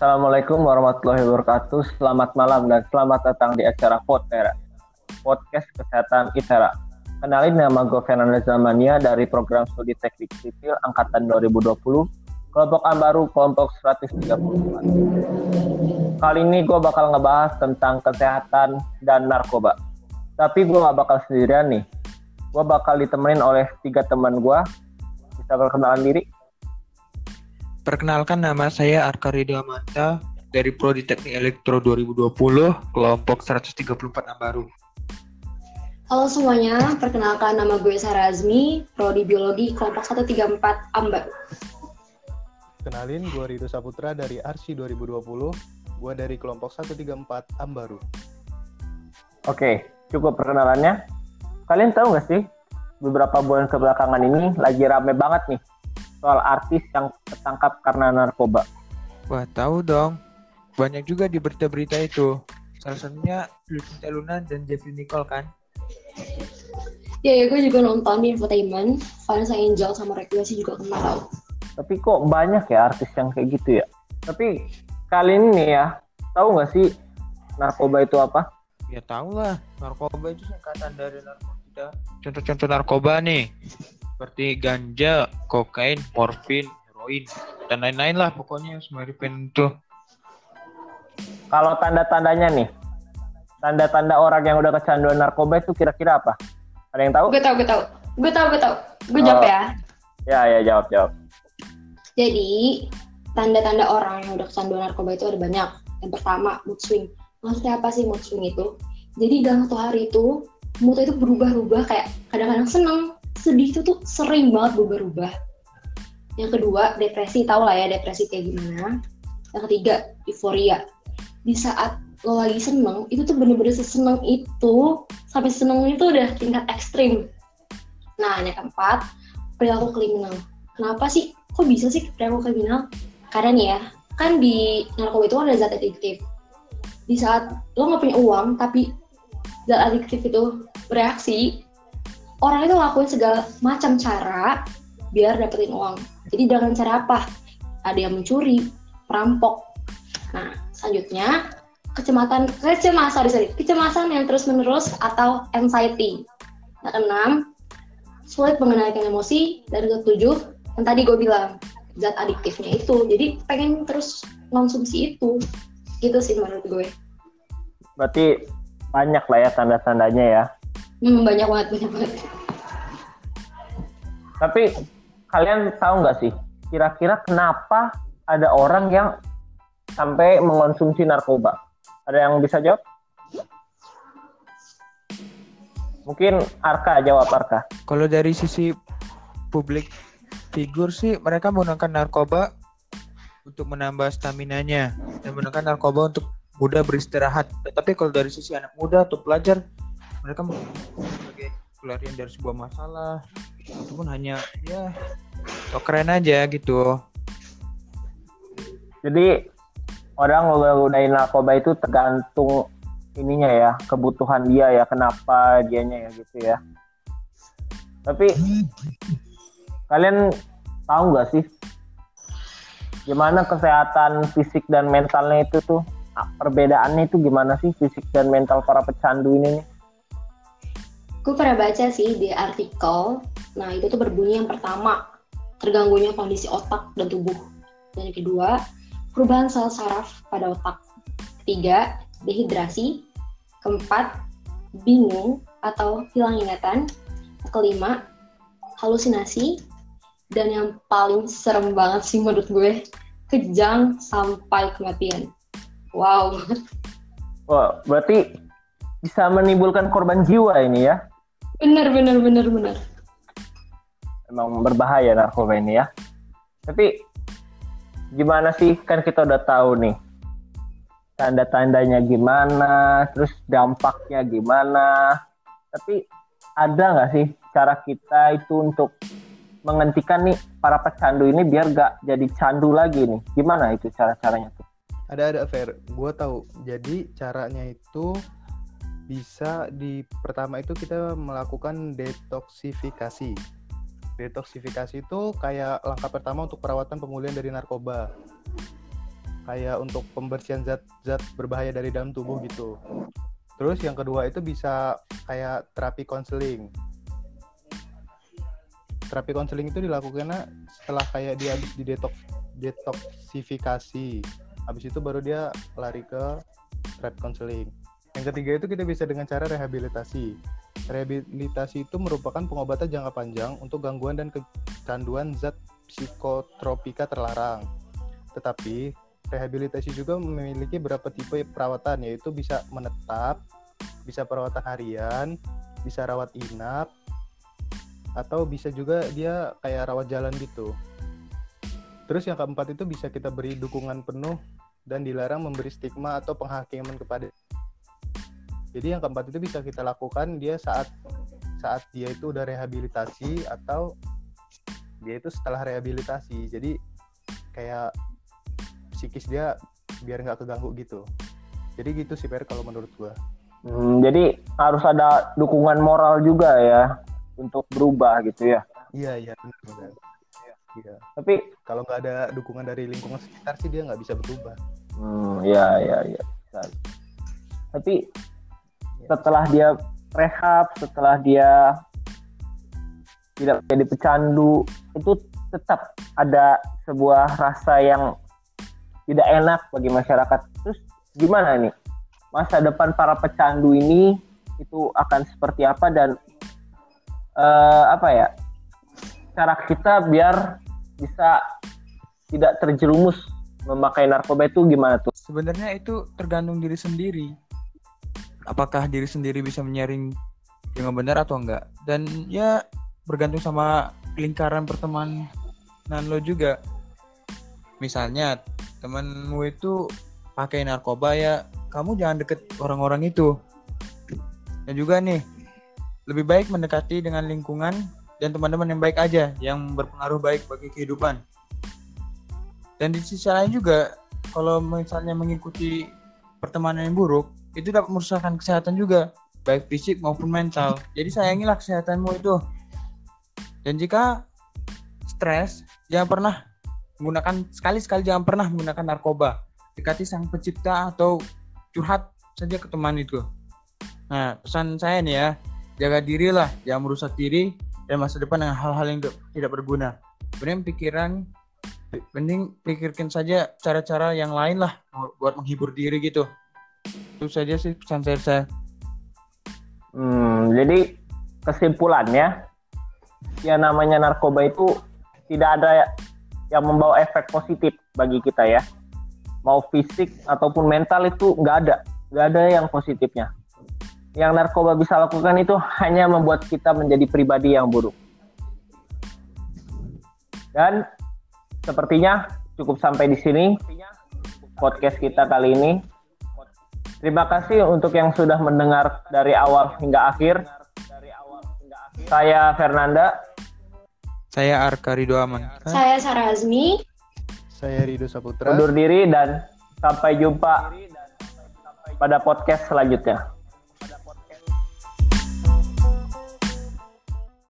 Assalamualaikum warahmatullahi wabarakatuh. Selamat malam dan selamat datang di acara Potera, podcast kesehatan ITERA. Kenalin nama gue Fernando Zamania dari program studi teknik sipil angkatan 2020, kelompok Ambaru kelompok 134. Kali ini gue bakal ngebahas tentang kesehatan dan narkoba. Tapi gue gak bakal sendirian nih. Gue bakal ditemenin oleh tiga teman gue. Bisa perkenalan diri? Perkenalkan nama saya Arka Amanta dari Prodi Teknik Elektro 2020, kelompok 134 Ambaru. Halo semuanya, perkenalkan nama gue Sarah Azmi, Prodi Biologi kelompok 134 Ambar. Kenalin, gue Rido Saputra dari Arsi 2020, gue dari kelompok 134 Ambaru. Oke, cukup perkenalannya. Kalian tahu nggak sih, beberapa bulan kebelakangan ini lagi rame banget nih soal artis yang tertangkap karena narkoba. Wah, tahu dong. Banyak juga di berita-berita itu. Salah satunya Lucinta Luna dan Jeffrey Nicole kan? Ya, ya gue juga nonton di infotainment. Vanessa Angel sama Regulasi juga kena tau. Tapi kok banyak ya artis yang kayak gitu ya? Tapi kali ini ya, tahu nggak sih narkoba itu apa? Ya tahu lah, narkoba itu singkatan dari narkotika. Contoh-contoh narkoba nih, seperti ganja, kokain, morfin, heroin, dan lain-lain lah pokoknya semua itu. Kalau tanda-tandanya nih, tanda-tanda orang yang udah kecanduan narkoba itu kira-kira apa? Ada yang tahu? Gue tau, gue tau. Gue tau, gue tau. Gue jawab Oh. ya. Ya, ya jawab jawab. Jadi, tanda-tanda orang yang udah kecanduan narkoba itu ada banyak. Yang pertama, mood swing. Maksudnya apa sih mood swing itu? Jadi dalam satu hari itu, moodnya itu berubah-ubah kayak kadang-kadang seneng, sedih itu tuh sering banget berubah-ubah. Yang kedua, depresi. Tau lah ya depresi kayak gimana. Yang ketiga, euforia. Di saat lo lagi seneng, itu tuh bener-bener seseneng itu, sampai seneng itu udah tingkat ekstrim. Nah, yang keempat, perilaku kriminal. Kenapa sih? Kok bisa sih perilaku kriminal? Karena nih ya, kan di narkoba itu ada zat adiktif. Di saat lo nggak punya uang, tapi zat adiktif itu bereaksi, orang itu lakuin segala macam cara biar dapetin uang. Jadi dengan cara apa? Ada yang mencuri, perampok. Nah, selanjutnya kecemasan, kecemasan, sorry, kecemasan yang terus menerus atau anxiety. Yang keenam, sulit mengendalikan emosi. Dan ketujuh, yang tadi gue bilang, zat adiktifnya itu. Jadi pengen terus konsumsi itu. Gitu sih menurut gue. Berarti banyak lah ya tanda-tandanya ya. Hmm, banyak banget, banyak banget. Tapi kalian tahu nggak sih, kira-kira kenapa ada orang yang sampai mengonsumsi narkoba? Ada yang bisa jawab? Mungkin Arka jawab Arka. Kalau dari sisi publik figur sih mereka menggunakan narkoba untuk menambah stamina-nya dan menggunakan narkoba untuk mudah beristirahat. Tapi kalau dari sisi anak muda atau pelajar mereka sebagai pelarian dari sebuah masalah ataupun hanya ya so keren aja gitu. Jadi orang menggunakan narkoba itu tergantung ininya ya, kebutuhan dia ya, kenapa dianya ya gitu ya. Tapi kalian tahu nggak sih gimana kesehatan fisik dan mentalnya itu tuh Ah, perbedaannya itu gimana sih fisik dan mental para pecandu ini nih? Gue pernah baca sih di artikel, nah itu tuh berbunyi yang pertama, terganggunya kondisi otak dan tubuh. Dan yang kedua, perubahan sel saraf pada otak. Ketiga, dehidrasi. Keempat, bingung atau hilang ingatan. Kelima, halusinasi. Dan yang paling serem banget sih menurut gue, kejang sampai kematian. Wow. Wah, berarti bisa menimbulkan korban jiwa ini ya? Bener, bener, bener, bener. Emang berbahaya narkoba ini ya. Tapi gimana sih? Kan kita udah tahu nih tanda-tandanya gimana, terus dampaknya gimana. Tapi ada nggak sih cara kita itu untuk menghentikan nih para pecandu ini biar gak jadi candu lagi nih? Gimana itu cara-caranya tuh? Ada ada fair, gue tahu. Jadi caranya itu bisa di pertama itu kita melakukan detoksifikasi. Detoksifikasi itu kayak langkah pertama untuk perawatan pemulihan dari narkoba. kayak untuk pembersihan zat-zat berbahaya dari dalam tubuh gitu. Terus yang kedua itu bisa kayak terapi konseling. Terapi konseling itu dilakukannya setelah kayak dia habis di detox detoksifikasi. Habis itu baru dia lari ke terapi konseling. Yang ketiga itu kita bisa dengan cara rehabilitasi. Rehabilitasi itu merupakan pengobatan jangka panjang untuk gangguan dan kecanduan zat psikotropika terlarang. Tetapi rehabilitasi juga memiliki beberapa tipe perawatan yaitu bisa menetap, bisa perawatan harian, bisa rawat inap, atau bisa juga dia kayak rawat jalan gitu. Terus yang keempat itu bisa kita beri dukungan penuh dan dilarang memberi stigma atau penghakiman kepada. Jadi yang keempat itu bisa kita lakukan dia saat saat dia itu udah rehabilitasi atau dia itu setelah rehabilitasi. Jadi kayak psikis dia biar nggak keganggu gitu. Jadi gitu sih Per kalau menurut gua. Hmm, jadi harus ada dukungan moral juga ya untuk berubah gitu ya. Iya iya benar benar. Iya. Tapi Kalau nggak ada dukungan dari lingkungan sekitar sih dia nggak bisa berubah. hmm, ya ya ya. Tapi setelah dia rehab, setelah dia tidak menjadi pecandu, itu tetap ada sebuah rasa yang tidak enak bagi masyarakat. Terus gimana nih masa depan para pecandu ini itu akan seperti apa dan eh, apa ya cara kita biar bisa tidak terjerumus memakai narkoba itu gimana tuh? Sebenarnya itu tergantung diri sendiri. Apakah diri sendiri bisa menyaring dengan benar atau enggak? Dan ya bergantung sama lingkaran pertemanan lo juga. Misalnya temanmu itu pakai narkoba ya, kamu jangan deket orang-orang itu. Dan juga nih, lebih baik mendekati dengan lingkungan dan teman-teman yang baik aja, yang berpengaruh baik bagi kehidupan. Dan di sisi lain juga, kalau misalnya mengikuti pertemanan yang buruk, itu dapat merusakkan kesehatan juga, baik fisik maupun mental. Jadi sayangilah kesehatanmu itu. Dan jika stres, jangan pernah menggunakan sekali-sekali jangan pernah menggunakan narkoba. Dekati sang pencipta atau curhat saja ke teman itu. Nah, pesan saya nih ya, jaga dirilah, jangan merusak diri dan masa depan dengan hal-hal yang tidak berguna. Mending pikiran, mending pikirkan saja cara-cara yang lain lah buat menghibur diri gitu. Itu saja sih pesan saya. saya. Hmm, jadi kesimpulannya, ya namanya narkoba itu tidak ada yang membawa efek positif bagi kita ya. Mau fisik ataupun mental itu nggak ada, nggak ada yang positifnya. Yang narkoba bisa lakukan itu hanya membuat kita menjadi pribadi yang buruk. Dan sepertinya cukup sampai di sini podcast kita kali ini. Terima kasih untuk yang sudah mendengar dari awal hingga akhir. Saya Fernanda. Saya Arka Ridho Aman. Saya Sarah Azmi. Saya Rido Saputra. Undur diri dan sampai jumpa pada podcast selanjutnya.